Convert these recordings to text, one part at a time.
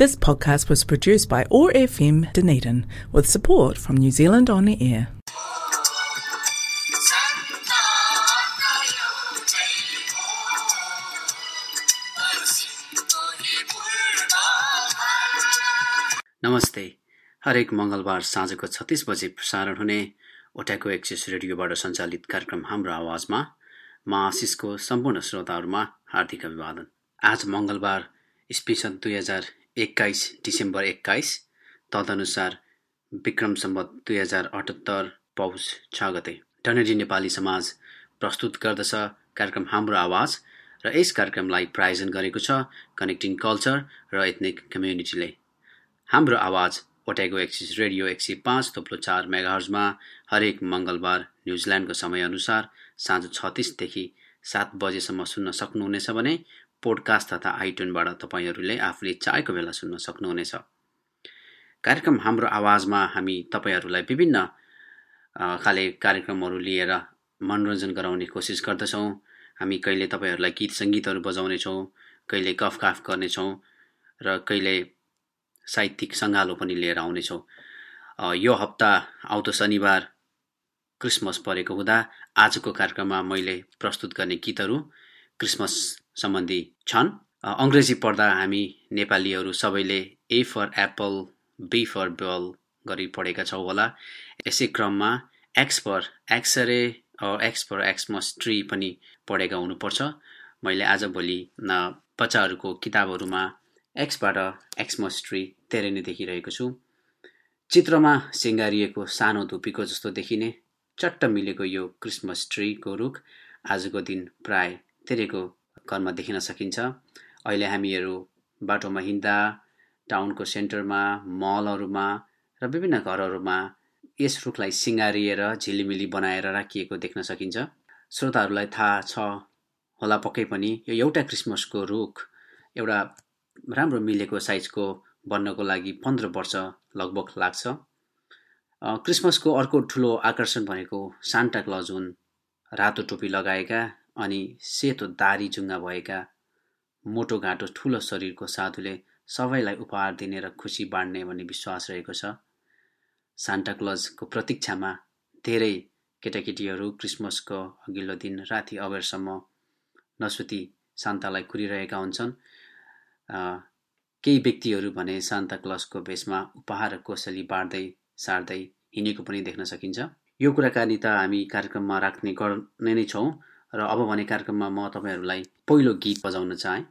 This podcast was produced by OAR FM Dunedin with support from New Zealand On the Air. नमस्ते हरेक मङ्गलबार साँझको छत्तिस बजे प्रसारण हुने ओट्याको एक्सिस रेडियोबाट सञ्चालित कार्यक्रम हाम्रो आवाजमा म आशिषको सम्पूर्ण श्रोताहरूमा हार्दिक अभिवादन आज मङ्गलबार स्पेसन दुई हजार एक्काइस डिसेम्बर एक्काइस तदनुसार विक्रम सम्बत दुई हजार अठहत्तर पौष छ गते। डनेडी नेपाली समाज प्रस्तुत गर्दछ कार्यक्रम हाम्रो आवाज र यस कार्यक्रमलाई प्रायोजन गरेको छ कनेक्टिङ कल्चर र एथनिक कम्युनिटीले हाम्रो आवाज ओट्यागो एक्सिस रेडियो एक सय पाँच थोप्लो चार मेगाहर्जमा हरेक मङ्गलबार न्युजिल्यान्डको समयअनुसार साँझ छत्तिसदेखि सात बजेसम्म सुन्न सक्नुहुनेछ भने पोडकास्ट तथा आइटुनबाट तपाईँहरूले आफूले चाहेको बेला सुन्न सक्नुहुनेछ। कार्यक्रम हाम्रो आवाजमा हामी तपाईँहरूलाई विभिन्न खाले कार्यक्रमहरू लिएर मनोरञ्जन गराउने कोसिस गर्दछौँ। हामी कहिले तपाईँहरूलाई गीत सङ्गीतहरू बजाउनेछौँ कहिले गफ काफ गर्नेछौँ र कहिले साहित्यिक सङ्गालो पनि लिएर आउनेछौँ। यो हप्ता आउँदो शनिबार क्रिसमस परेको हुँदा आजको कार्यक्रममा मैले प्रस्तुत गर्ने गीतहरू क्रिसमस सम्बन्धी छन्। अङ्ग्रेजी पढ्दा हामी नेपालीहरू सबैले A for apple B for ball गरी पढेका छौँ होला। यसै क्रममा X for X-ray X for Xmas tree पनि पढेका हुनुपर्छ। मैले आजभोलि बच्चाहरूको किताबहरूमा एक्सबाट एक्समस ट्री धेरै नै देखिरहेको छु। चित्रमा सिँगारिएको सानो धुपीको जस्तो देखिने चट्ट मिलेको यो क्रिसमस ट्रीको रुख आजको दिन प्राय धेरैको घरमा देखिन सकिन्छ। अहिले हामीहरू बाटोमा हिँड्दा टाउनको सेन्टरमा मलहरूमा र विभिन्न घरहरूमा यस रुखलाई सिँगारिएर झिलिमिली बनाएर राखिएको देख्न सकिन्छ। श्रोताहरूलाई थाहा छ होला पक्कै पनि यो एउटा क्रिसमसको रुख एउटा राम्रो मिलेको साइजको बन्नको लागि पन्ध्र वर्ष लगभग लाग्छ। क्रिसमसको अर्को ठुलो आकर्षण भनेको सान्टा क्लज हुन्। रातो टोपी लगाएका अनि सेतो दारी जुङ्गा भएका मोटो घाँटो ठुलो शरीरको साधुले सबैलाई उपहार दिने र खुसी बाँड्ने भन्ने विश्वास रहेको छ। सान्टा क्लजको प्रतीक्षामा धेरै केटाकेटीहरू क्रिसमसको अघिल्लो दिन राति अबेरसम्म नसुती सान्तालाई कुरिरहेका हुन्छन्। केही व्यक्तिहरू भने सान्ता क्लसको भेषमा उपहार कोसली बाँड्दै सार्दै हिँडेको पनि देख्न सकिन्छ। यो कुराकानी त हामी कार्यक्रममा राख्ने गर्ने नै छौँ। र अब भने कार्यक्रममा म तपाईँहरूलाई पहिलो गीत बजाउन चाहेँ।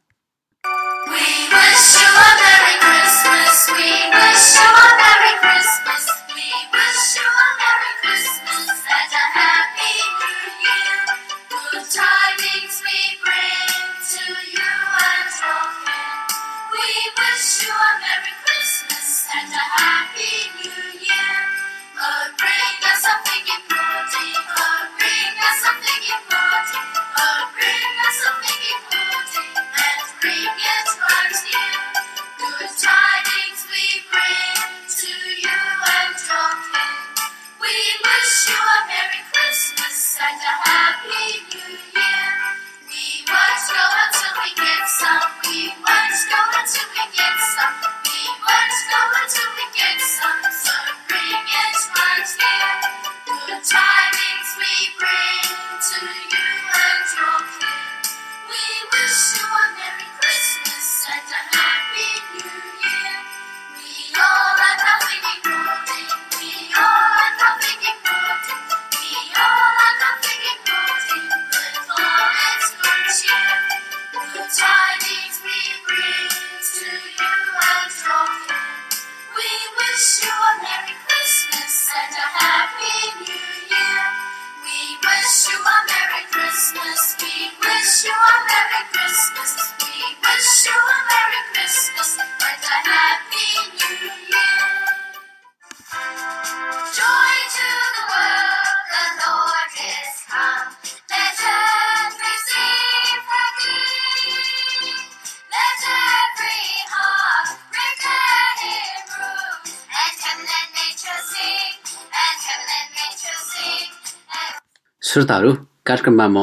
श्रोताहरू कार्यक्रममा म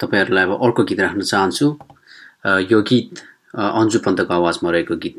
तपाईँहरूलाई अब अर्को गीत राख्न चाहन्छु। यो गीत अन्जु पन्तको आवाजमा रहेको गीत।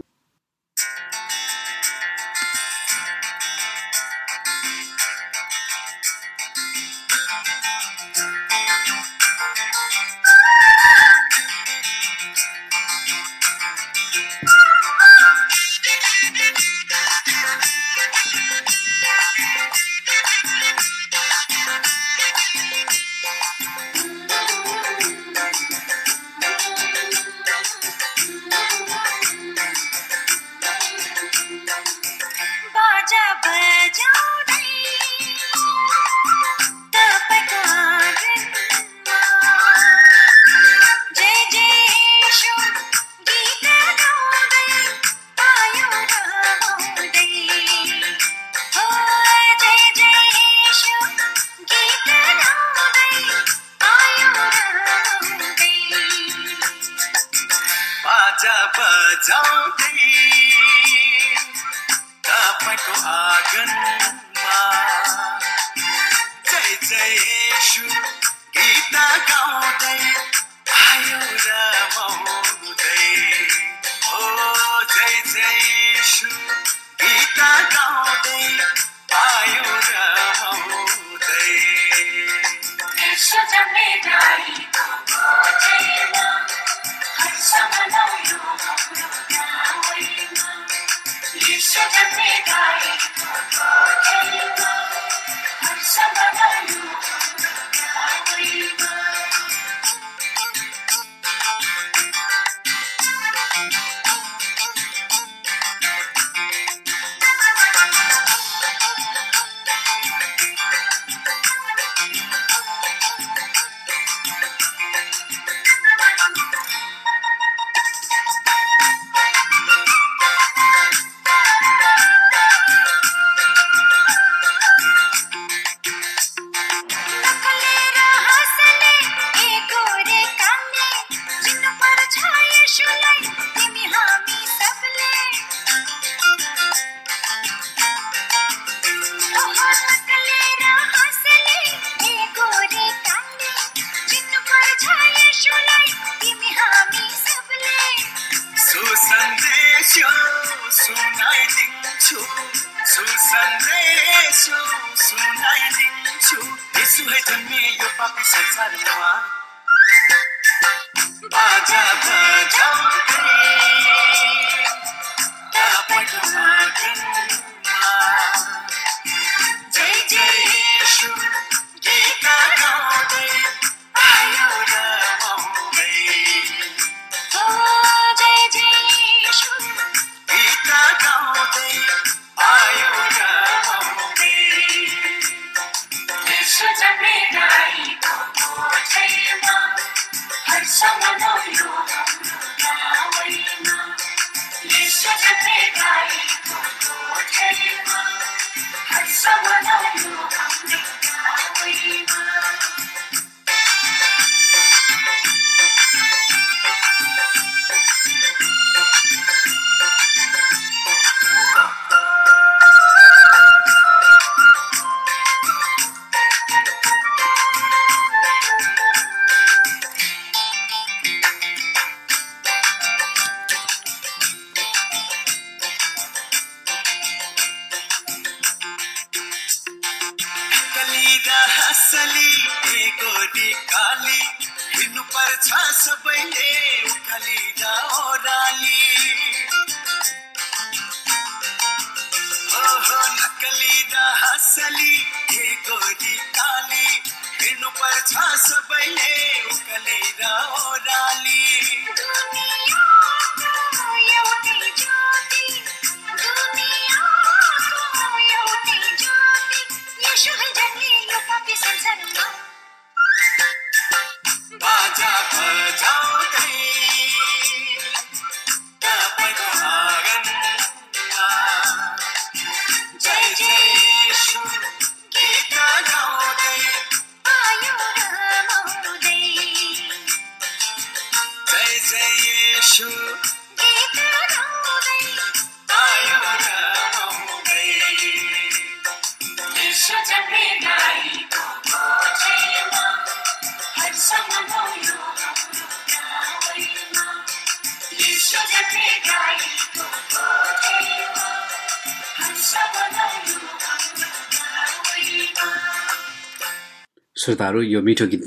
श्रोताहरू यो मिठो गीत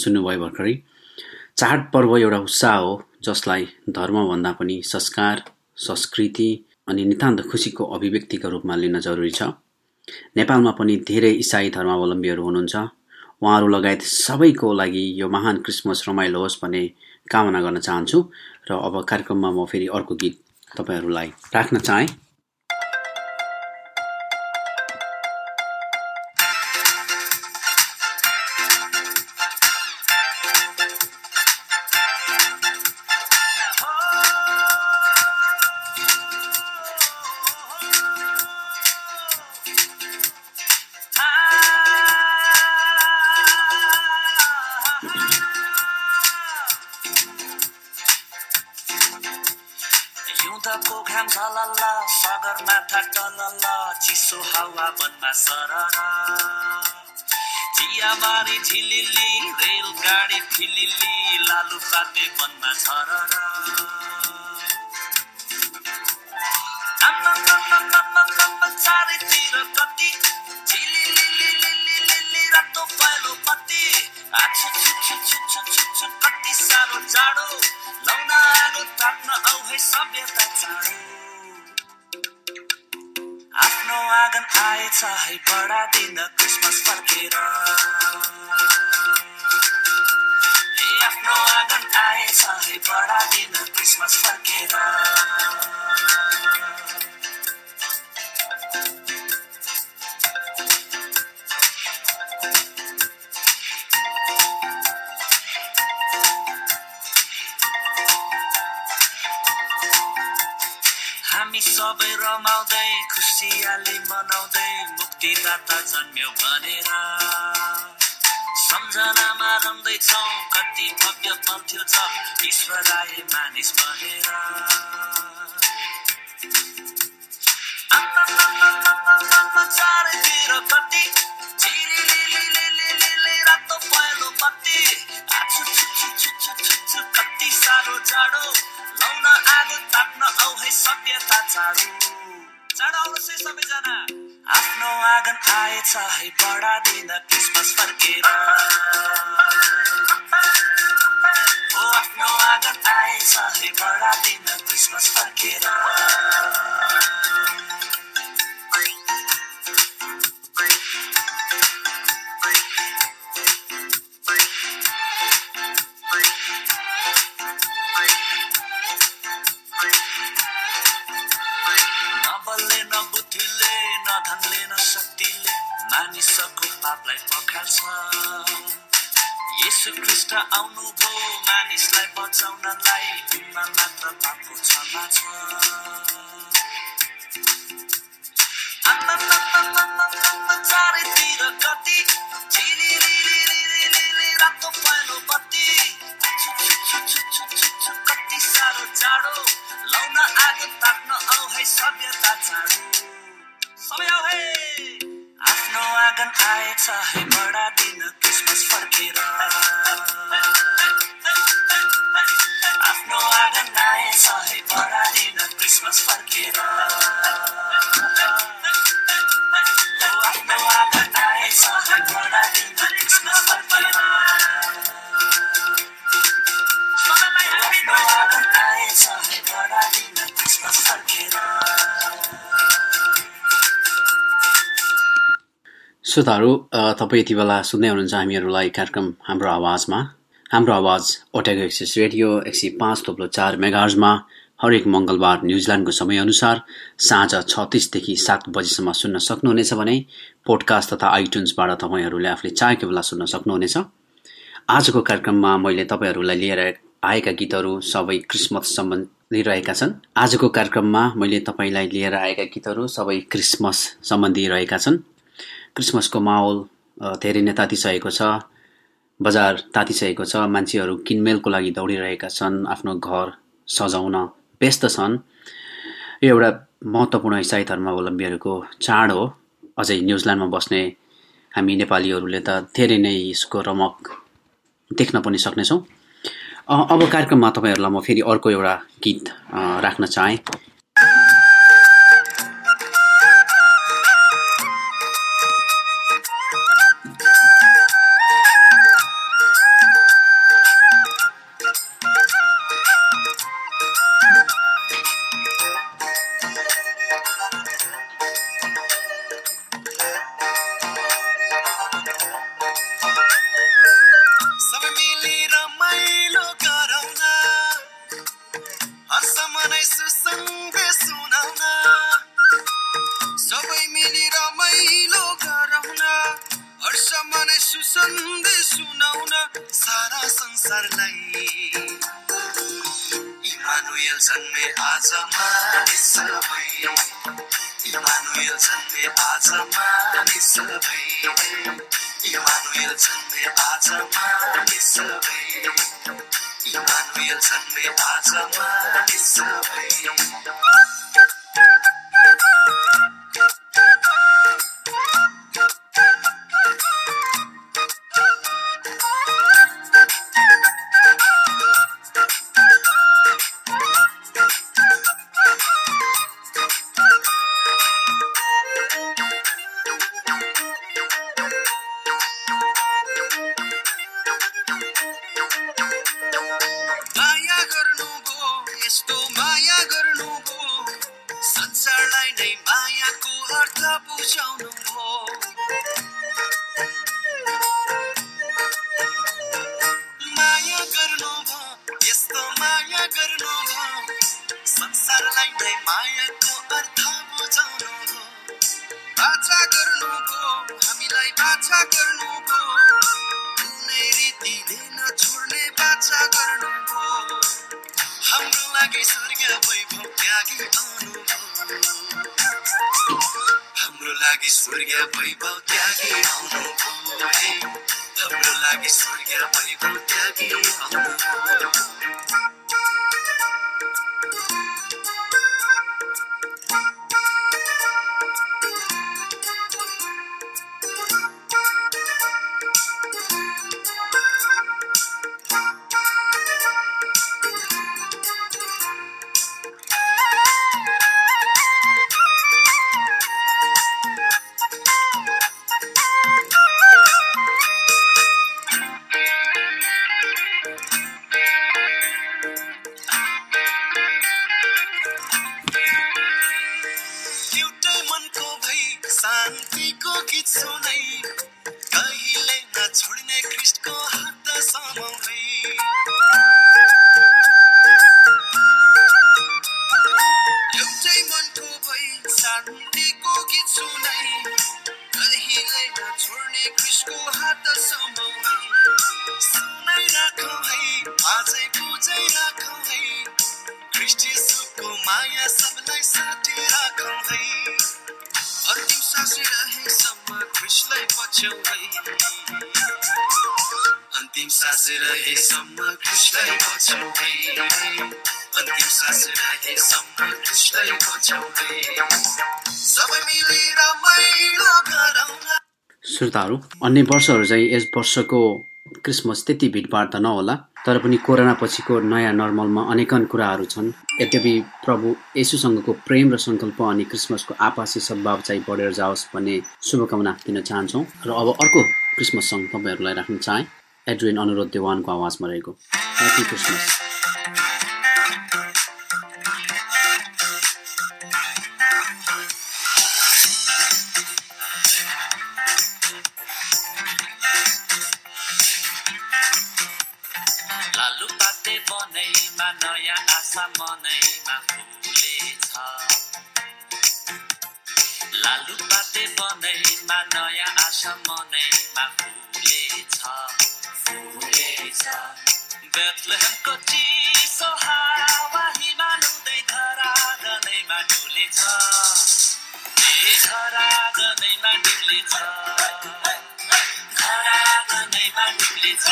सुन्नुभयो भर्खरै। चाडपर्व एउटा उत्साह हो जसलाई धर्मभन्दा पनि संस्कार संस्कृति अनि नितान्त खुसीको अभिव्यक्तिको रूपमा लिन जरुरी छ। नेपालमा पनि धेरै इसाई धर्मावलम्बीहरू हुनुहुन्छ। उहाँहरू लगायत सबैको लागि यो महान क्रिसमस रमाइलो होस् भन्ने कामना गर्न चाहन्छु। र अब कार्यक्रममा म फेरि अर्को गीत तपाईँहरूलाई राख्न चाहेँ। सगरमाथा टलल चिसो हावा मनमा सरर। चियाबारी झिलिली रेलगाडी फिलिली लालु पाते मनमा झरर। चारैतिर कति? झिलिलिलिलिलिलिलि रातो पहेँलो छु है आफ्नो आँगन आएछ है बडा दिन क्रिसमस फर्केर आफ्नो आँगन आएछ है बडा दिन क्रिसमस फर्केर। सबै रमाउँदै खुसियाली मनाउँदै मुक्तिदाता जन्म्यो भनेर। सम्झनामा रम्दैछौ कति भव्य पल थियो जब ईश्वर आए मानिस आम्मामामामामामा चारैतिर कति रातो पहेँलो छु छु छु छु छु छु कति साह्रो जाडो लाउन आगो ताप्न औ है सभ्यता चाँडो आउनुहोस् है सबैजना। आफ्नो आँगन आएछ है बडा दिन क्रिसमस फर्केर। हो आफ्नो आँगन आएछ है बडा दिन क्रिसमस फर्केर। बचाउनलाई दिनमा मात्र पापको क्षमा छ चारैतिर कति रातो पहेँलो बत्ती कति साह्रो जाडो लाउन आगो ताप्न औ है सभ्यता चाँडो सबै आऊ है आफ्नो आँगन आएछ है बडा दिन क्रिसमस फर्केर श्रोताहरू तपाईँ यति बेला सुन्दै हुनुहुन्छ हामीहरूलाई कार्यक्रम हाम्रो आवाजमा। हाम्रो आवाज ओटेगो एक्सिस रेडियो एक सय पाँच थोप्लो चार मेगार्जमा हरेक मङ्गलबार न्युजिल्यान्डको समयअनुसार साँझ छत्तिसदेखि सात बजीसम्म सुन्न सक्नुहुनेछ भने पोडकास्ट तथा आइटुन्सबाट तपाईँहरूले आफूले चाहेको बेला सुन्न सक्नुहुनेछ। आजको कार्यक्रममा मैले तपाईँहरूलाई लिएर आएका गीतहरू सबै क्रिसमस सम्बन्धी रहेका छन्। आजको कार्यक्रममा मैले तपाईँलाई लिएर आएका गीतहरू सबै क्रिसमस सम्बन्धी रहेका छन्। क्रिसमसको माहौल धेरै नै तातिसकेको छ। बजार तातिसकेको छ। मान्छेहरू किनमेलको लागि दौडिरहेका छन्। आफ्नो घर सजाउन व्यस्त छन्। यो एउटा महत्त्वपूर्ण इसाई धर्मावलम्बीहरूको चाड हो। अझै न्युजिल्यान्डमा बस्ने हामी नेपालीहरूले त धेरै नै यसको रमक देख्न पनि सक्नेछौँ। अब कार्यक्रममा तपाईँहरूलाई म फेरि अर्को एउटा गीत राख्न चाहेँ। हर्ष मनै सुसन्द सुनाउन सारा संसारलाई। इमानुएल जन्मे आज मानिस सबै। इमानुएल जन्मे आज मानिस सबै। इमानुएल जन्मे आज मानिस सबै। इमानुएल जन्मे आज मानिस सबै। त्यागी आउनु लागि वैभव त्यागी आउनु श्रोताहरू अन्य वर्षहरू चाहिँ यस वर्षको क्रिसमस त्यति भिडभाड त नहोला तर पनि कोरोना पछिको नयाँ नर्मलमा अनेकन कुराहरू छन्। यद्यपि प्रभु येसुसँगको प्रेम र सङ्कल्प अनि क्रिसमसको आपसी सद्भाव चाहिँ बढेर जाओस् भन्ने शुभकामना दिन चाहन्छौँ। र अब अर्को क्रिसमस सङ्ग तपाईँहरूलाई राख्न चाहे। एड्रिन अनुरोध देवानको आवाजमा रहेको। ह्याप्पी क्रिसमस बेथलेहमको चिसो हावा हिमाल हुँदै धरा गनैमा डुलेछ ए धरा गनैमा डुलेछ धरा गनैमा डुलेछ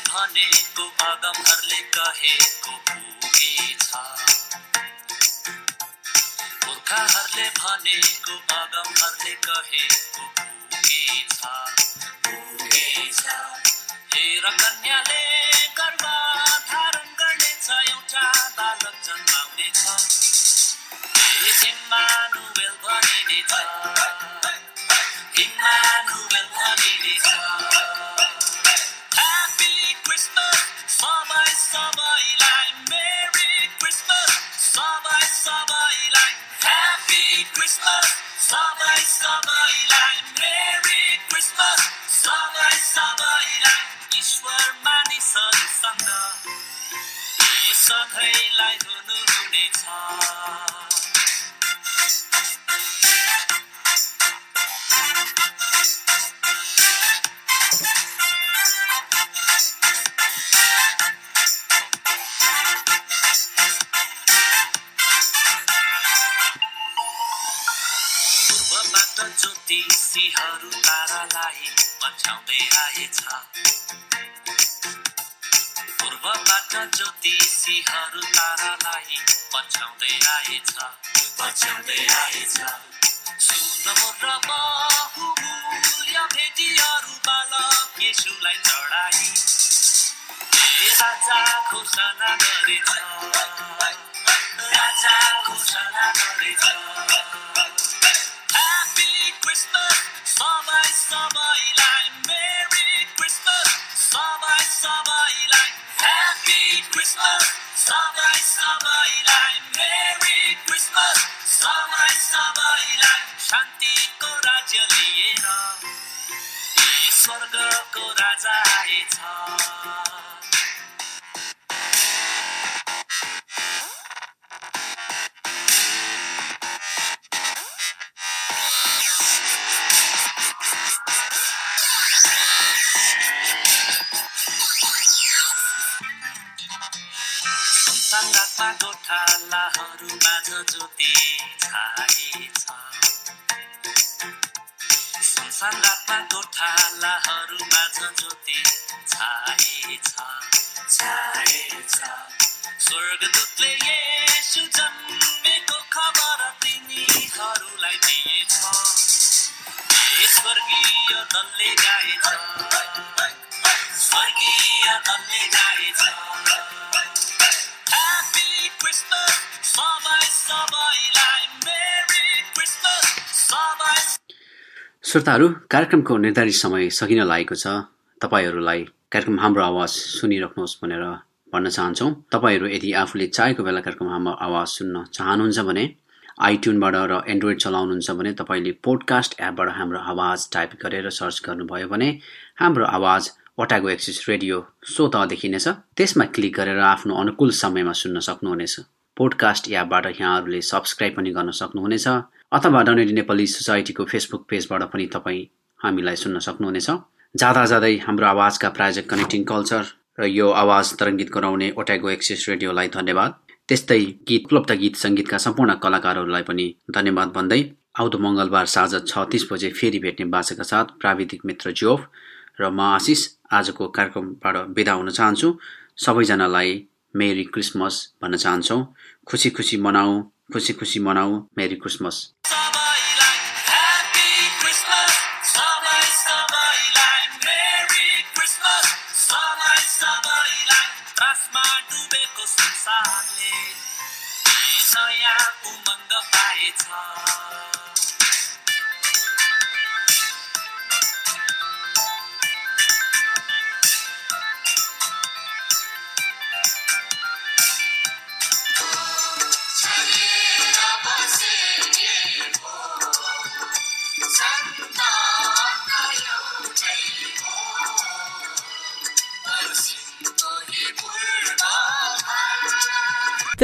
भनेको अगमहरूले कहेको पुगेछ पुर्खाहरूले भनेको अगमहरूले कहेको पुगेछ पुगेछ हेर कन्याले गर्भ धारण गर्नेछ एउटा बालक जन्माउनेछ ए इम्मानुवेल भनिनेछ इम्मानुवेल भनिनेछ Happy Christmas, सबै सबैलाई Merry Christmas, सबै सबैलाई Happy Christmas, सबै सबैलाई Merry Christmas, सबै सबैलाई ईश्वर मानिसहरूसँग यी सधैँलाई हुनु तारालाई पछ्याउँदै आएछ पूर्वबाट ज्योतिषीहरू तारालाई पछ्याउँदै आएछ पछ्याउँदै आएछ चढाई. राजा घोषणा गरेछ राजा घोषणा गरेछ गोठालाहरू माझ ज्योति छाएछ सङ्गातमा गोठालाहरू माझ ज्योति छाएछ छाएछ स्वर्गदूतले येशु जन्मेको खबर तिनीहरूलाई दिएछ। स्वर्गीय दलले गाएछ। स्वर्गीय दलले गाएछ। श्रोताहरू कार्यक्रमको निर्धारित समय सकिन लागेको छ। तपाईँहरूलाई कार्यक्रम हाम्रो आवाज सुनिराख्नुहोस् भनेर भन्न चाहन्छौँ। तपाईँहरू यदि आफूले चाहेको बेला कार्यक्रम हाम्रो आवाज सुन्न चाहनुहुन्छ भने आइट्युनबाट र एन्ड्रोइड चलाउनुहुन्छ भने तपाईँले पोडकास्ट एपबाट हाम्रो आवाज टाइप गरेर सर्च गर्नुभयो भने हाम्रो आवाज ओटागो एक्सिस रेडियो स्वतः देखिनेछ त्यसमा क्लिक गरेर आफ्नो अनुकूल समयमा सुन्न सक्नुहुनेछ। पोडकास्ट एपबाट यहाँहरूले सब्सक्राइब पनि गर्न सक्नुहुनेछ। अथवा डनेडी नेपाली सोसाइटीको फेसबुक पेजबाट पनि तपाईँ हामीलाई सुन्न सक्नुहुनेछ। जाँदा जाँदै हाम्रो आवाजका प्रायोजक कनेक्टिङ कल्चर र यो आवाज तरङ्गित गराउने ओटागो एक्सिस रेडियोलाई धन्यवाद। त्यस्तै गीत उपलब्ध गीत सङ्गीतका सम्पूर्ण कलाकारहरूलाई पनि धन्यवाद भन्दै आउँदो मङ्गलबार साँझ छ बजे फेरि भेट्ने बाचाका साथ प्राविधिक मित्र जोफ र म आशिष आजको कार्यक्रमबाट बिदा हुन चाहन्छु सबैजनालाई मेरी क्रिसमस भन्न चाहन्छौँ खुसी खुसी मनाऊ खुसी खुसी मनाऊ merry Christmas